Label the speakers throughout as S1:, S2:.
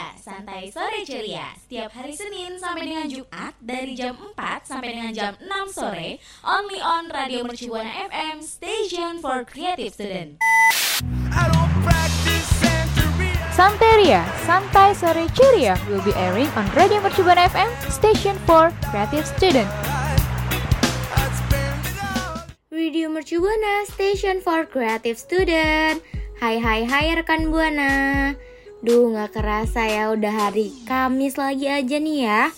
S1: Ceria, santai sore ceria. Setiap hari Senin sampai dengan Jumat dari jam 4 sampai dengan jam 6 sore, only on Radio Mercubuana FM, station for creative student.
S2: Santeria, Santai Sore Ceria will be airing on Radio Mercubuana FM, station for creative student.
S3: Radio Mercubuana, station for creative student. Hai hai hai rekan Buana. Duh nggak kerasa ya udah hari Kamis lagi aja nih ya.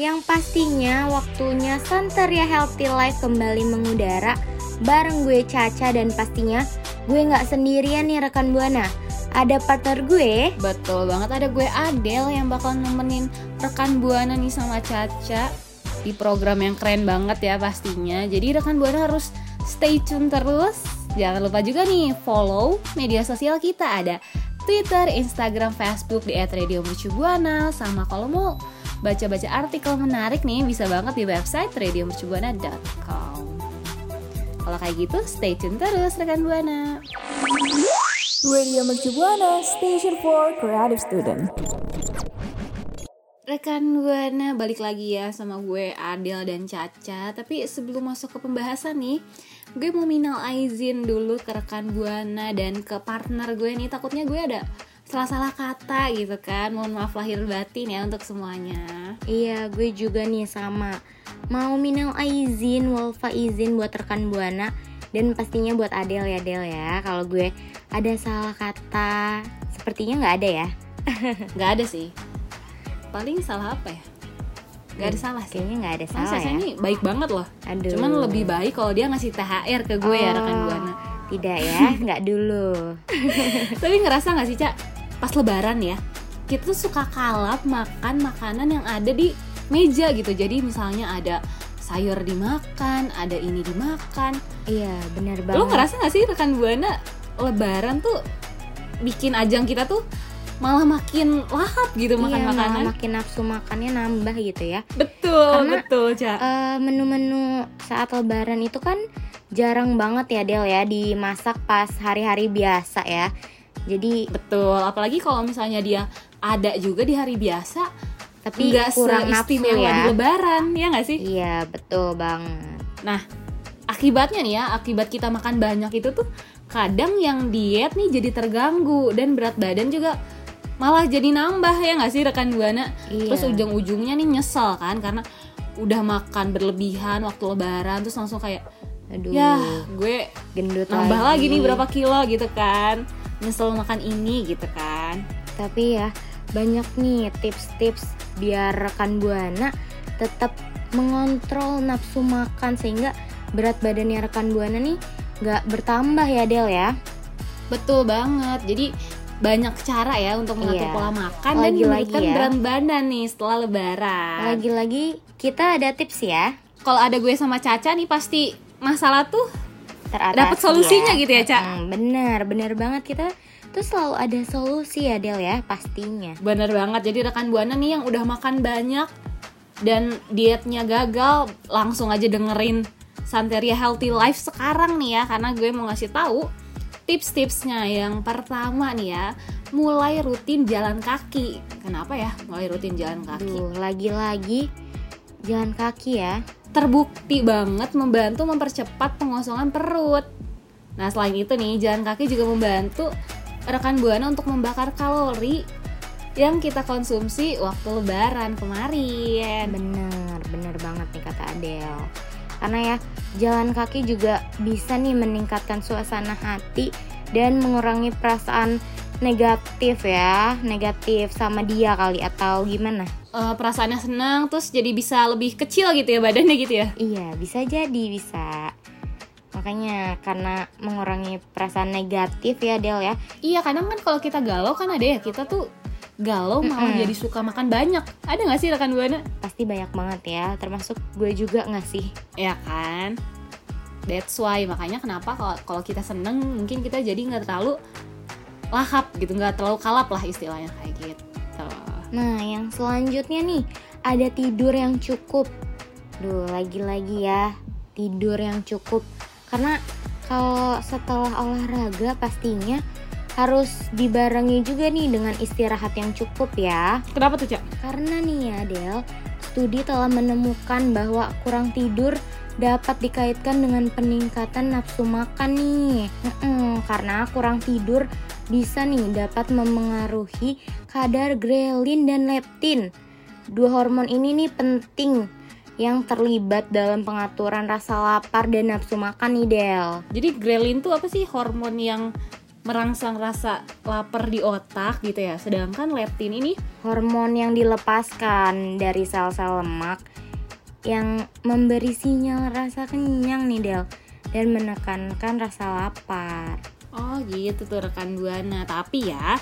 S3: Yang pastinya waktunya Santeria Healthy Life kembali mengudara bareng gue Caca dan pastinya gue nggak sendirian nih rekan Buana. Ada partner gue.
S4: Betul banget ada gue Adel yang bakal nemenin rekan Buana nih sama Caca di program yang keren banget ya pastinya. Jadi rekan Buana harus stay tune terus. Jangan lupa juga nih follow media sosial kita ada Twitter, Instagram, Facebook di @radiomercubuana sama kalau mau baca-baca artikel menarik nih bisa banget di website radiomercubuana.com. Kalau kayak gitu stay tune terus rekan Buana.
S2: Radio Mercubuana, station for creative student.
S4: Rekan Buana balik lagi ya sama gue Adel dan Caca Tapi sebelum masuk ke pembahasan nih Gue mau minal izin dulu ke rekan Buana dan ke partner gue nih Takutnya gue ada salah-salah kata gitu kan Mohon maaf lahir batin ya untuk semuanya
S3: Iya, gue juga nih sama. Mau minal izin, walfa izin buat rekan Buana dan pastinya buat Adel ya Del ya. Kalau gue ada salah kata, sepertinya nggak ada ya.
S4: Gak ada sih Paling salah apa ya? Gak ada salah sih
S3: Kayaknya nggak ada salah
S4: Caca
S3: ya.
S4: ini baik banget loh
S3: Aduh.
S4: Cuman lebih baik kalau dia ngasih THR ke gue ya rekan
S3: Oh,
S4: Buana
S3: Tidak ya, nggak dulu.
S4: Tapi ngerasa gak sih Cak Pas lebaran ya Kita tuh suka kalap makan makanan yang ada di meja gitu Jadi misalnya ada sayur dimakan Ada ini dimakan
S3: Iya, benar banget.
S4: Lo ngerasa gak sih rekan Buana Lebaran tuh Bikin ajang kita tuh Malah makin lahap gitu makan
S3: iya,
S4: makanan
S3: malah makin nafsu makannya nambah gitu ya.
S4: Betul
S3: Karena,
S4: betul Cak
S3: Eh, menu-menu saat lebaran itu kan jarang banget ya Del ya dimasak pas hari-hari biasa ya. Jadi
S4: Betul apalagi kalau misalnya dia ada juga di hari biasa
S3: tapi
S4: nggak
S3: kurang nafsu
S4: seistimewa
S3: ya.
S4: di lebaran ya nggak sih?
S3: Iya, betul banget.
S4: Nah, akibatnya nih ya, akibat kita makan banyak itu tuh kadang yang diet nih jadi terganggu dan berat badan juga malah jadi nambah ya nggak sih rekan buana?
S3: Iya.
S4: Terus ujung-ujungnya nih nyesel kan karena udah makan berlebihan waktu lebaran terus langsung kayak
S3: Aduh,
S4: ya gue
S3: gendut
S4: nambah lagi nih berapa kilo gitu kan nyesel makan ini gitu kan
S3: Tapi ya banyak nih tips-tips biar rekan buana tetap mengontrol nafsu makan sehingga berat badannya rekan buana nih nggak bertambah ya Del ya.
S4: betul banget jadi banyak cara ya untuk mengatur
S3: Iya.
S4: pola makan dan
S3: Lagi-lagi
S4: menurunkan
S3: ya.
S4: berat badan nih setelah lebaran
S3: Lagi-lagi kita ada tips ya
S4: kalau ada gue sama Caca nih pasti masalah tuh Dapat solusinya gitu ya, Ca?
S3: Mm, bener, bener banget kita tuh selalu ada solusi ya Del ya pastinya.
S4: bener banget jadi rekan buana nih yang udah makan banyak dan dietnya gagal langsung aja dengerin Santeria Healthy Life sekarang nih ya karena gue mau ngasih tahu tips-tipsnya yang pertama nih ya mulai rutin jalan kaki kenapa ya mulai rutin jalan kaki
S3: lagi-lagi jalan kaki ya.
S4: terbukti banget membantu mempercepat pengosongan perut. Nah, selain itu nih, jalan kaki juga membantu rekan Buana untuk membakar kalori yang kita konsumsi waktu lebaran kemarin.
S3: Bener, bener banget nih kata Adele. Karena ya jalan kaki juga bisa nih meningkatkan suasana hati dan mengurangi perasaan negatif ya, negatif sama dia kali atau gimana?
S4: Eh, perasaannya senang, terus jadi bisa lebih kecil gitu ya badannya gitu ya.
S3: Iya, bisa jadi bisa. Makanya karena mengurangi perasaan negatif ya Del ya.
S4: Iya, kadang kan kalau kita galau kan ada ya, kita tuh galau malah
S3: Mm-mm.
S4: jadi suka makan banyak. Ada nggak sih rekan Buana?
S3: Pasti banyak banget ya, termasuk gue juga nggak sih?
S4: Ya kan? That's why makanya kenapa kalau kalau kita seneng mungkin kita jadi nggak terlalu lahap gitu, nggak terlalu kalap lah istilahnya kayak gitu.
S3: Nah, yang selanjutnya nih ada tidur yang cukup. Duh, lagi-lagi ya tidur yang cukup. Karena kalau setelah olahraga pastinya harus dibarengi juga nih dengan istirahat yang cukup ya.
S4: Kenapa tuh, Cak?
S3: Karena nih ya, Del, studi telah menemukan bahwa kurang tidur dapat dikaitkan dengan peningkatan nafsu makan nih. Mm-mm, karena kurang tidur bisa nih dapat memengaruhi kadar grelin dan leptin. Dua hormon ini nih penting yang terlibat dalam pengaturan rasa lapar dan nafsu makan nih Del.
S4: Jadi grelin tuh apa sih hormon yang merangsang rasa lapar di otak gitu ya. Sedangkan leptin ini
S3: Hormon yang dilepaskan dari sel-sel lemak yang memberi sinyal rasa kenyang nih Del dan menekankan rasa lapar.
S4: oh gitu tuh rekan buana. Tapi ya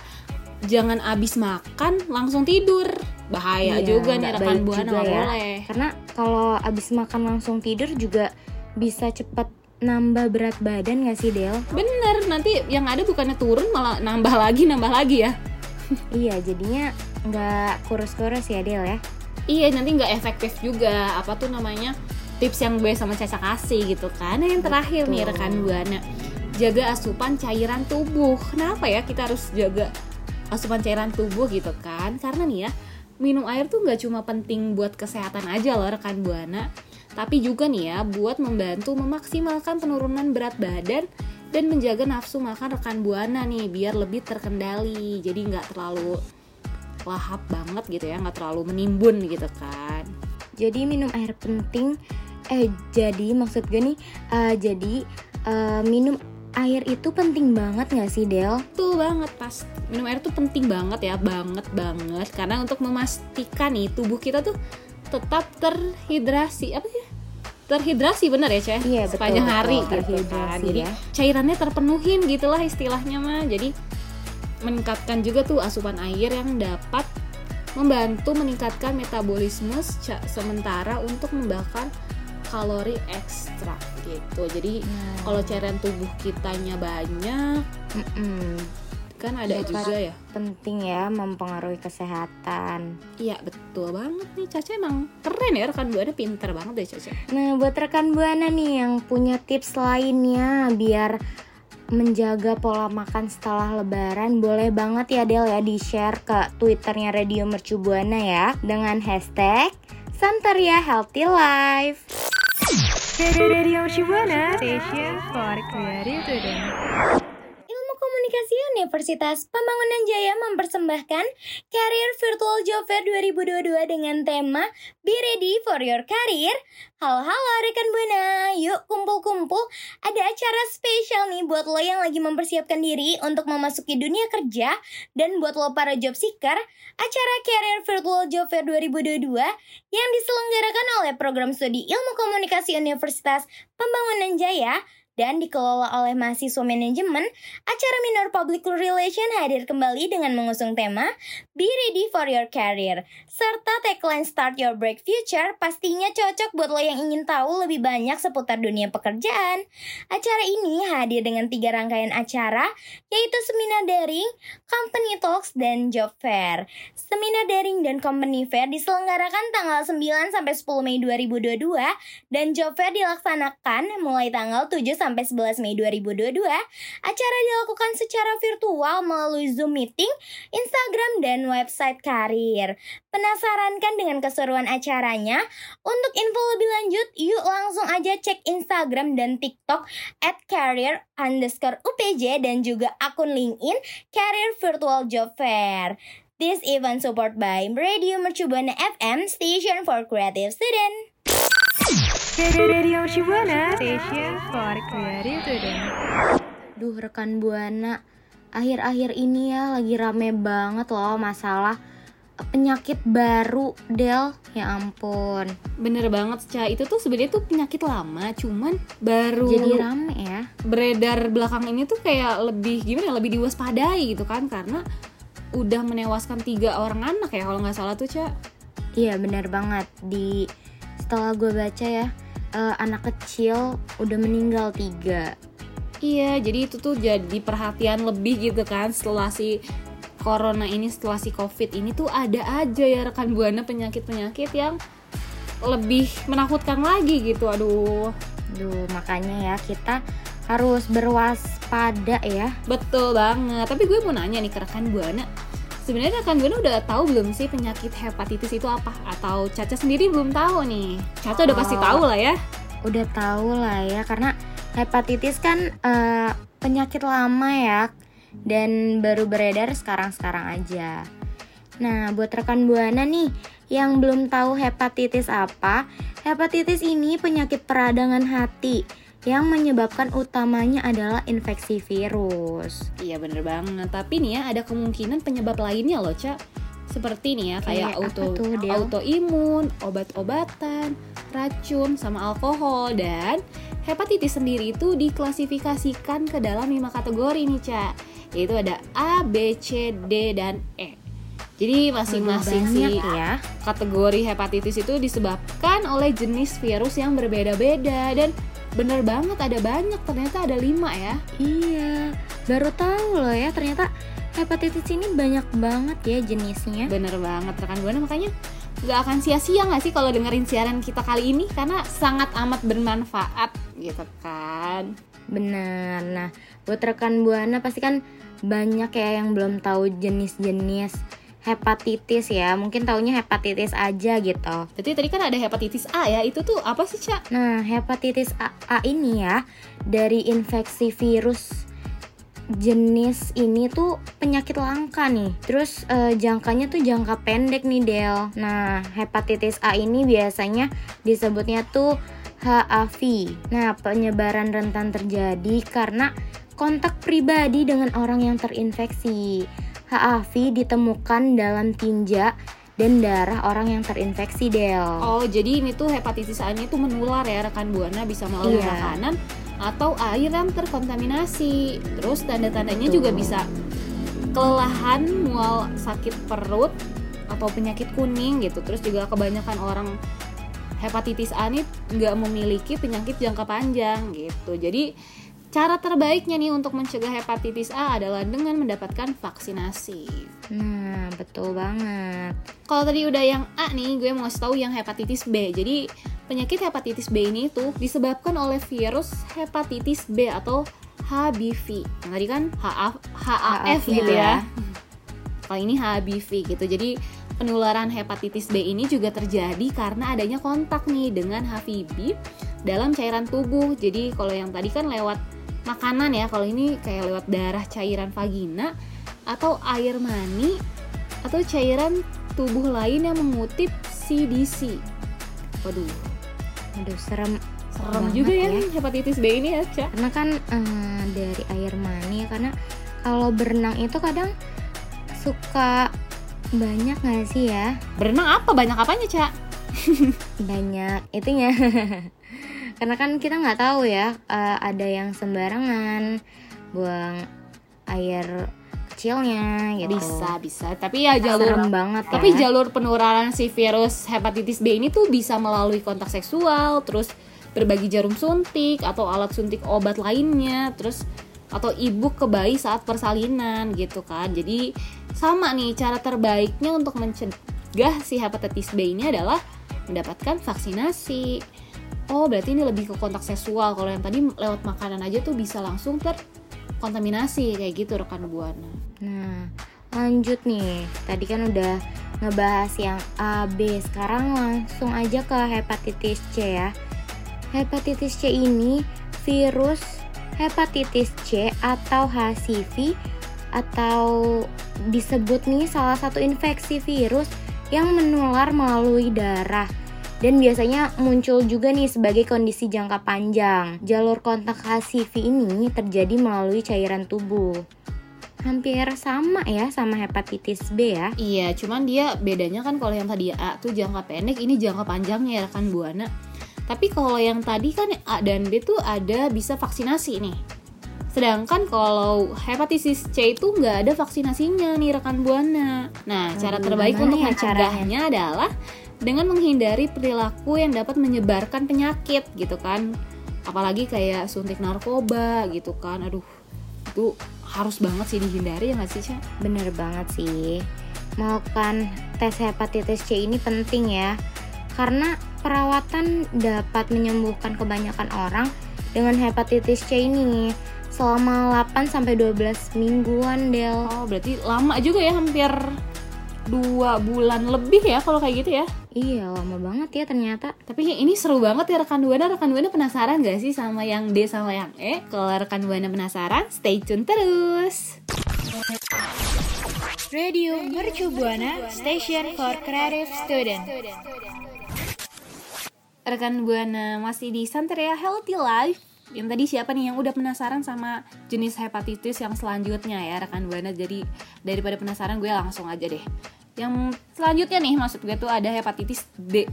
S4: jangan abis makan langsung tidur. Bahaya
S3: Iya,
S4: juga nih rekan buana nggak
S3: ya.
S4: boleh.
S3: Karena kalau abis makan langsung tidur juga bisa cepat nambah berat badan gak sih Del?
S4: Bener, nanti yang ada bukannya turun malah nambah lagi nambah lagi ya.
S3: iya jadinya nggak kurus-kurus ya Del ya.
S4: Iya nanti nggak efektif juga apa tuh namanya tips yang gue sama Caca kasih gitu kan. Nah, yang terakhir nih
S3: Betul.
S4: rekan buana jaga asupan cairan tubuh. Kenapa ya kita harus jaga asupan cairan tubuh gitu kan? Karena nih ya minum air tuh nggak cuma penting buat kesehatan aja loh rekan buana, tapi juga nih ya buat membantu memaksimalkan penurunan berat badan dan menjaga nafsu makan rekan buana nih biar lebih terkendali. Jadi nggak terlalu lahap banget gitu ya, nggak terlalu menimbun gitu kan.
S3: Jadi minum air penting. Eh jadi maksud gue nih, eh, jadi eh, minum air itu penting banget gak sih Del?
S4: Betul banget pas minum air tuh penting banget ya, banget banget karena untuk memastikan nih tubuh kita tuh tetap terhidrasi apa sih? Terhidrasi bener ya Ceh?
S3: Iya, betul,
S4: Sepanjang hari
S3: betul,
S4: gitu kan. Jadi
S3: ya.
S4: cairannya terpenuhin gitulah istilahnya mah. Jadi meningkatkan juga tuh asupan air yang dapat membantu meningkatkan metabolisme sementara untuk membakar kalori ekstra gitu. Jadi
S3: Nah.
S4: kalau cairan tubuh kitanya banyak
S3: Mm-mm.
S4: Kan ada
S3: Dapat
S4: juga ya
S3: penting ya mempengaruhi kesehatan.
S4: iya betul banget nih Caca emang keren ya rekan buana pinter banget deh Caca
S3: Nah, buat rekan Buana nih yang punya tips lainnya biar menjaga pola makan setelah lebaran boleh banget ya Del ya di share ke twitternya Radio Mercu Buana ya dengan hashtag Santeria Healthy Life.
S2: Radio Mercu Buana, station for creative.
S3: Komunikasi Universitas Pembangunan Jaya mempersembahkan Career Virtual Job Fair 2022 dengan tema Be Ready for Your Career. Halo halo rekan Buana, yuk kumpul-kumpul. Ada acara spesial nih buat lo yang lagi mempersiapkan diri untuk memasuki dunia kerja dan buat lo para job seeker, acara Career Virtual Job Fair 2022 yang diselenggarakan oleh Program Studi Ilmu Komunikasi Universitas Pembangunan Jaya dan dikelola oleh mahasiswa manajemen, acara Minor Public Relation hadir kembali dengan mengusung tema Be Ready for Your Career, serta tagline Start Your Break Future pastinya cocok buat lo yang ingin tahu lebih banyak seputar dunia pekerjaan. Acara ini hadir dengan tiga rangkaian acara, yaitu Seminar Daring, Company Talks, dan Job Fair. Seminar Daring dan Company Fair diselenggarakan tanggal 9 sampai 10 Mei 2022 dan Job Fair dilaksanakan mulai tanggal 7 sampai 11 Mei 2022. Acara dilakukan secara virtual melalui Zoom meeting, Instagram dan website karir. Penasaran kan dengan keseruan acaranya? Untuk info lebih lanjut, yuk langsung aja cek Instagram dan TikTok at career underscore UPJ dan juga akun LinkedIn Career Virtual Job Fair. This event support by Radio Mercubuana FM, Station for Creative Student.
S2: Radio Mercu Buana, station for creative student.
S3: Duh rekan Buana, akhir-akhir ini ya lagi rame banget loh masalah penyakit baru Del. Ya ampun,
S4: bener banget Ca itu tuh sebenarnya tuh penyakit lama cuman baru
S3: jadi rame ya.
S4: beredar belakang ini tuh kayak lebih gimana ya, lebih diwaspadai gitu kan karena udah menewaskan tiga orang anak ya kalau nggak salah tuh Ca
S3: Iya benar banget di setelah gue baca ya eh, anak kecil udah meninggal tiga.
S4: Iya, jadi itu tuh jadi perhatian lebih gitu kan setelah si corona ini, setelah si covid ini tuh ada aja ya rekan buana penyakit-penyakit yang lebih menakutkan lagi gitu. Aduh,
S3: Duh makanya ya kita harus berwaspada ya.
S4: Betul banget. Tapi gue mau nanya nih ke rekan Buana. Sebenarnya rekan Buana udah tahu belum sih penyakit hepatitis itu apa? Atau Caca sendiri belum tahu nih? Caca udah pasti
S3: Oh.
S4: tahu lah ya.
S3: Udah tahu lah ya karena hepatitis kan eh, penyakit lama ya dan baru beredar sekarang-sekarang aja. Nah, buat rekan Buana nih yang belum tahu hepatitis apa, hepatitis ini penyakit peradangan hati yang menyebabkan utamanya adalah infeksi virus.
S4: Iya bener banget. Tapi nih ya ada kemungkinan penyebab lainnya loh, Ca. Seperti nih ya kayak auto
S3: tuh, Del?
S4: autoimun, obat-obatan, racun sama alkohol dan hepatitis sendiri itu diklasifikasikan ke dalam lima kategori nih, Ca. Yaitu ada A, B, C, D dan E. Jadi masing-masing sih
S3: ya.
S4: kategori hepatitis itu disebabkan oleh jenis virus yang berbeda-beda dan bener banget ada banyak. Ternyata ada lima ya.
S3: Iya, baru tahu loh ya ternyata hepatitis ini banyak banget ya jenisnya.
S4: bener banget rekan buana. Makanya nggak akan sia-sia nggak sih kalau dengerin siaran kita kali ini? Karena sangat amat bermanfaat gitu kan?
S3: Bener. Nah, buat rekan Buana pasti kan banyak ya yang belum tahu jenis-jenis hepatitis ya. Mungkin taunya hepatitis aja gitu.
S4: jadi tadi kan ada hepatitis A ya itu tuh apa sih cak
S3: Nah, hepatitis A, A ini ya dari infeksi virus jenis ini tuh penyakit langka nih. Terus eh, jangkanya tuh jangka pendek nih Del. Nah, hepatitis A ini biasanya disebutnya tuh HAV. Nah, penyebaran rentan terjadi karena kontak pribadi dengan orang yang terinfeksi. HAV ditemukan dalam tinja dan darah orang yang terinfeksi Del.
S4: oh jadi ini tuh hepatitis A ini tuh menular ya rekan buana bisa melalui
S3: Iya.
S4: makanan atau air yang terkontaminasi terus tanda-tandanya
S3: Betul.
S4: juga bisa kelelahan mual sakit perut atau penyakit kuning gitu terus juga kebanyakan orang hepatitis A ini nggak memiliki penyakit jangka panjang gitu jadi cara terbaiknya nih untuk mencegah hepatitis A adalah dengan mendapatkan vaksinasi.
S3: Nah, betul banget.
S4: kalau tadi udah yang A nih gue mau kasih tahu yang hepatitis B. Jadi penyakit hepatitis B ini tuh disebabkan oleh virus hepatitis B atau HBV yang tadi kan? HA, HAF
S3: HAF
S4: gitu
S3: ya.
S4: ya kalau ini HBV gitu. Jadi penularan hepatitis B ini juga terjadi karena adanya kontak nih dengan HVB dalam cairan tubuh. Jadi kalau yang tadi kan lewat makanan ya kalau ini kayak lewat darah cairan vagina atau air mani atau cairan tubuh lain yang mengutip CDC waduh
S3: Aduh, serem.
S4: serem juga ya,
S3: ya.
S4: hepatitis B ini ya Ca
S3: Karena kan eh, dari air mani ya, karena kalau berenang itu kadang suka banyak nggak sih ya?
S4: berenang apa banyak apanya Ca
S3: Banyak itunya. karena kan kita nggak tahu ya, eh, ada yang sembarangan buang air kecilnya gitu.
S4: bisa bisa tapi ya jalur
S3: Serem banget ya.
S4: Tapi jalur penularan si virus hepatitis B ini tuh bisa melalui kontak seksual, terus berbagi jarum suntik atau alat suntik obat lainnya, terus atau ibu ke bayi saat persalinan gitu kan. Jadi sama nih cara terbaiknya untuk mencegah si hepatitis B ini adalah mendapatkan vaksinasi. Oh, berarti ini lebih ke kontak seksual. Kalau yang tadi lewat makanan aja tuh bisa langsung terkontaminasi kayak gitu rekan buana.
S3: Nah, lanjut nih. Tadi kan udah ngebahas yang A, B. Sekarang langsung aja ke hepatitis C ya. Hepatitis C ini virus hepatitis C atau HCV atau disebut nih salah satu infeksi virus yang menular melalui darah dan biasanya muncul juga nih sebagai kondisi jangka panjang. Jalur kontak HCV ini terjadi melalui cairan tubuh hampir sama ya sama hepatitis B ya.
S4: Iya, cuman dia bedanya kan kalau yang tadi A tuh jangka pendek, ini jangka panjangnya ya rekan buana. Tapi kalau yang tadi kan A dan B tuh ada bisa vaksinasi nih. Sedangkan kalau hepatitis C itu nggak ada vaksinasinya nih rekan buana. Nah, cara terbaik untuk
S3: ya
S4: mencegahnya adalah dengan menghindari perilaku yang dapat menyebarkan penyakit gitu kan. Apalagi kayak suntik narkoba gitu kan. Aduh, itu harus banget sih dihindari ya nggak sih, Ca?
S3: Bener banget sih. Melakukan tes hepatitis C ini penting ya. Karena perawatan dapat menyembuhkan kebanyakan orang dengan hepatitis C ini selama 8 sampai 12 mingguan Del.
S4: Oh, berarti lama juga ya, hampir dua bulan lebih ya kalau kayak gitu ya.
S3: Iya, lama banget ya ternyata.
S4: Tapi ini seru banget ya rekan Buana. Rekan Buana penasaran gak sih sama yang D sama yang E? Kalau rekan Buana penasaran, stay tune terus.
S2: Radio Mercu Buana Station for Creative Student.
S4: Rekan Buana masih di Santeria Healthy Life. Yang tadi siapa nih yang udah penasaran sama jenis hepatitis yang selanjutnya ya rekan Buana. Jadi daripada penasaran gue langsung aja deh. Yang selanjutnya nih maksud gue tuh ada hepatitis D.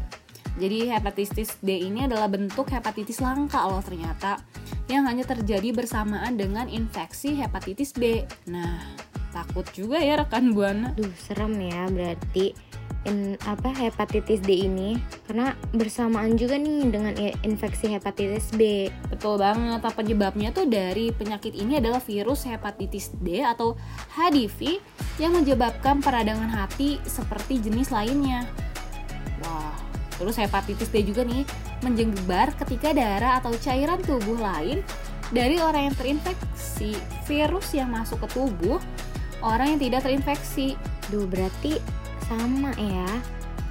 S4: Jadi hepatitis D ini adalah bentuk hepatitis langka loh ternyata yang hanya terjadi bersamaan dengan infeksi hepatitis B. Nah, takut juga ya rekan Buana.
S3: Duh, serem ya berarti in, apa hepatitis D ini karena bersamaan juga nih dengan infeksi hepatitis B.
S4: Betul banget, apa penyebabnya tuh dari penyakit ini adalah virus hepatitis D atau HDV yang menyebabkan peradangan hati seperti jenis lainnya. Wah, terus hepatitis D juga nih menjengbar ketika darah atau cairan tubuh lain dari orang yang terinfeksi virus yang masuk ke tubuh orang yang tidak terinfeksi.
S3: Duh, berarti sama ya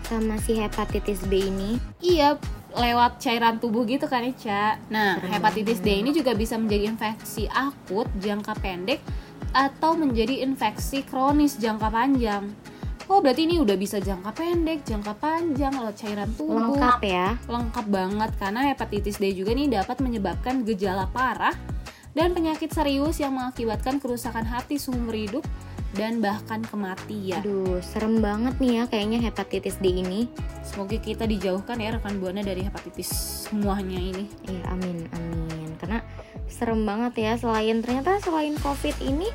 S3: sama si hepatitis B ini.
S4: Iya, lewat cairan tubuh gitu kan Ica. Nah,
S3: Serem
S4: hepatitis D ini juga bisa menjadi infeksi akut jangka pendek atau menjadi infeksi kronis jangka panjang. Oh, berarti ini udah bisa jangka pendek, jangka panjang lewat cairan tubuh.
S3: Lengkap ya.
S4: Lengkap banget karena hepatitis D juga nih dapat menyebabkan gejala parah dan penyakit serius yang mengakibatkan kerusakan hati seumur hidup dan bahkan kematian.
S3: Aduh, serem banget nih ya kayaknya hepatitis D ini.
S4: Semoga kita dijauhkan ya rekan buana dari hepatitis semuanya ini.
S3: Iya, amin, amin. Karena serem banget ya selain ternyata selain Covid ini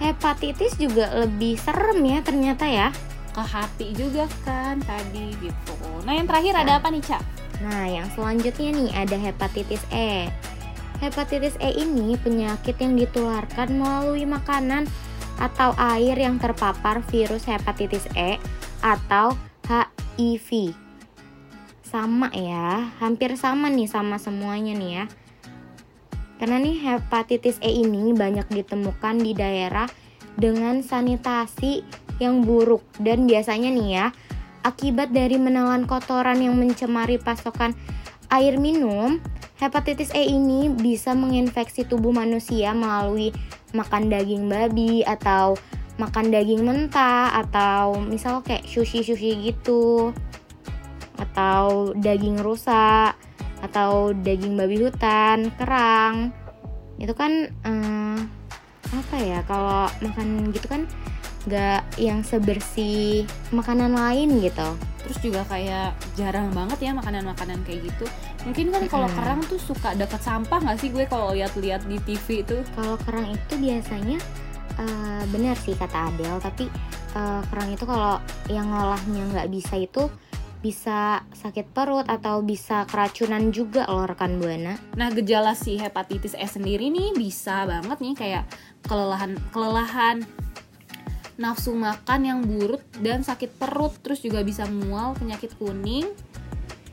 S3: hepatitis juga lebih serem ya ternyata ya.
S4: Ke hati juga kan tadi gitu. Nah yang terakhir ada apa nih Cak?
S3: Nah, yang selanjutnya nih ada hepatitis E. Hepatitis E ini penyakit yang ditularkan melalui makanan atau air yang terpapar virus hepatitis E atau HIV. Sama ya, hampir sama nih sama semuanya nih ya. Karena nih hepatitis E ini banyak ditemukan di daerah dengan sanitasi yang buruk dan biasanya nih ya akibat dari menelan kotoran yang mencemari pasokan air minum, hepatitis E ini bisa menginfeksi tubuh manusia melalui makan daging babi atau makan daging mentah atau misal kayak sushi-sushi gitu atau daging rusa atau daging babi hutan, kerang. Itu kan eh, apa ya kalau makan gitu kan nggak yang sebersih makanan lain gitu.
S4: Terus juga kayak jarang banget ya makanan-makanan kayak gitu. Mungkin kan kalau
S3: Mm-mm.
S4: kerang tuh suka deket sampah nggak sih gue kalau lihat-lihat di TV itu?
S3: Kalau kerang itu biasanya eh, benar sih kata Adel, tapi eh, kerang itu kalau yang ngolahnya nggak bisa itu bisa sakit perut atau bisa keracunan juga loh rekan buana.
S4: Nah gejala si hepatitis E sendiri nih bisa banget nih kayak kelelahan kelelahan nafsu makan yang buruk dan sakit perut terus juga bisa mual penyakit kuning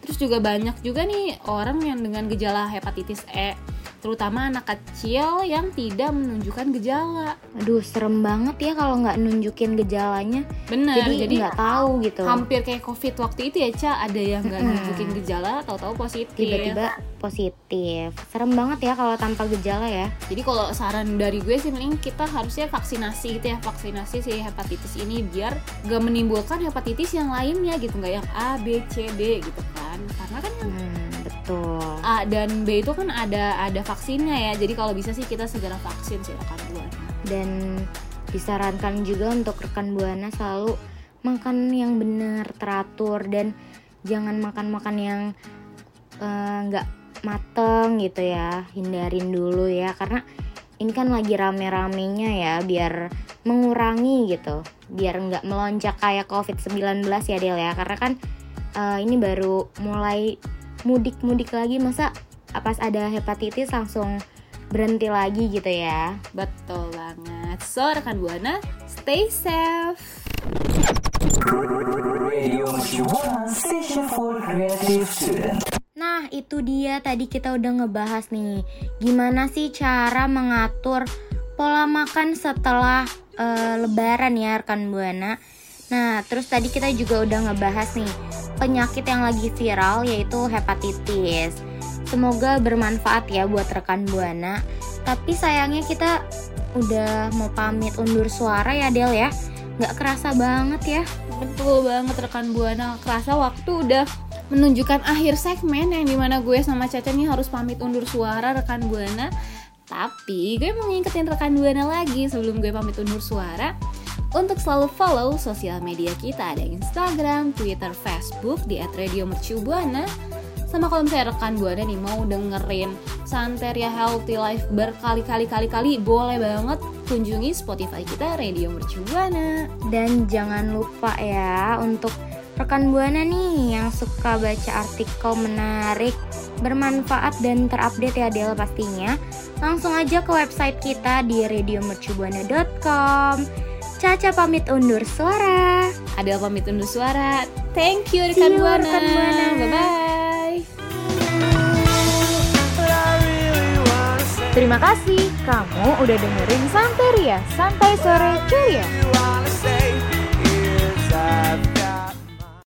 S4: terus juga banyak juga nih orang yang dengan gejala hepatitis E terutama anak kecil yang tidak menunjukkan gejala
S3: Aduh serem banget ya kalau nggak nunjukin gejalanya.
S4: bener
S3: jadi
S4: jadi,
S3: nggak tahu gitu.
S4: hampir kayak covid waktu itu ya Ca ada yang nggak nunjukin gejala tahu-tahu positif
S3: Tiba-tiba positif. Serem banget ya kalau tanpa gejala ya.
S4: Jadi kalau saran dari gue sih mending kita harusnya vaksinasi gitu ya vaksinasi si hepatitis ini biar gak menimbulkan hepatitis yang lainnya gitu nggak yang A B C D gitu kan karena kan yang
S3: Hmm, betul.
S4: A dan B itu kan ada ada vaksinnya ya. Jadi kalau bisa sih kita segera vaksin sih rekan buana.
S3: dan disarankan juga untuk rekan buana selalu makan yang benar teratur dan jangan makan-makan yang eh, nggak mateng gitu ya. Hindarin dulu ya. Karena ini kan lagi rame-ramenya ya biar mengurangi gitu. Biar nggak melonjak kayak covid-19 ya Del ya. Karena kan eh, ini baru mulai mudik-mudik lagi masa pas ada hepatitis langsung berhenti lagi gitu ya
S4: Betul banget. So rekan buana stay safe.
S3: Nah, itu dia tadi kita udah ngebahas nih Gimana sih cara mengatur pola makan setelah uh, lebaran ya rekan Buana Nah terus tadi kita juga udah ngebahas nih penyakit yang lagi viral yaitu hepatitis. Semoga bermanfaat ya buat rekan Buana. Tapi sayangnya kita udah mau pamit undur suara ya Del ya. Gak kerasa banget ya.
S4: Betul banget rekan Buana. Kerasa waktu udah menunjukkan akhir segmen yang di mana gue sama Caca nih harus pamit undur suara rekan Buana. Tapi gue mau ngingetin rekan Buana lagi sebelum gue pamit undur suara untuk selalu follow sosial media kita ada Instagram, Twitter, Facebook di @radiomercubuana. Sama kalau misalnya rekan Buana nih mau dengerin Santeria Healthy Life berkali-kali kali-kali boleh banget kunjungi Spotify kita Radio Mercubuana.
S3: Dan jangan lupa ya untuk rekan Buana nih yang suka baca artikel menarik, bermanfaat dan terupdate ya Del pastinya, langsung aja ke website kita di radiomercubuana.com. Caca pamit undur suara.
S4: Adel pamit undur suara. Thank you rekan Buana. Rekan Buana. Bye bye.
S2: Terima kasih kamu udah dengerin Santeria, Santai Sore Ceria.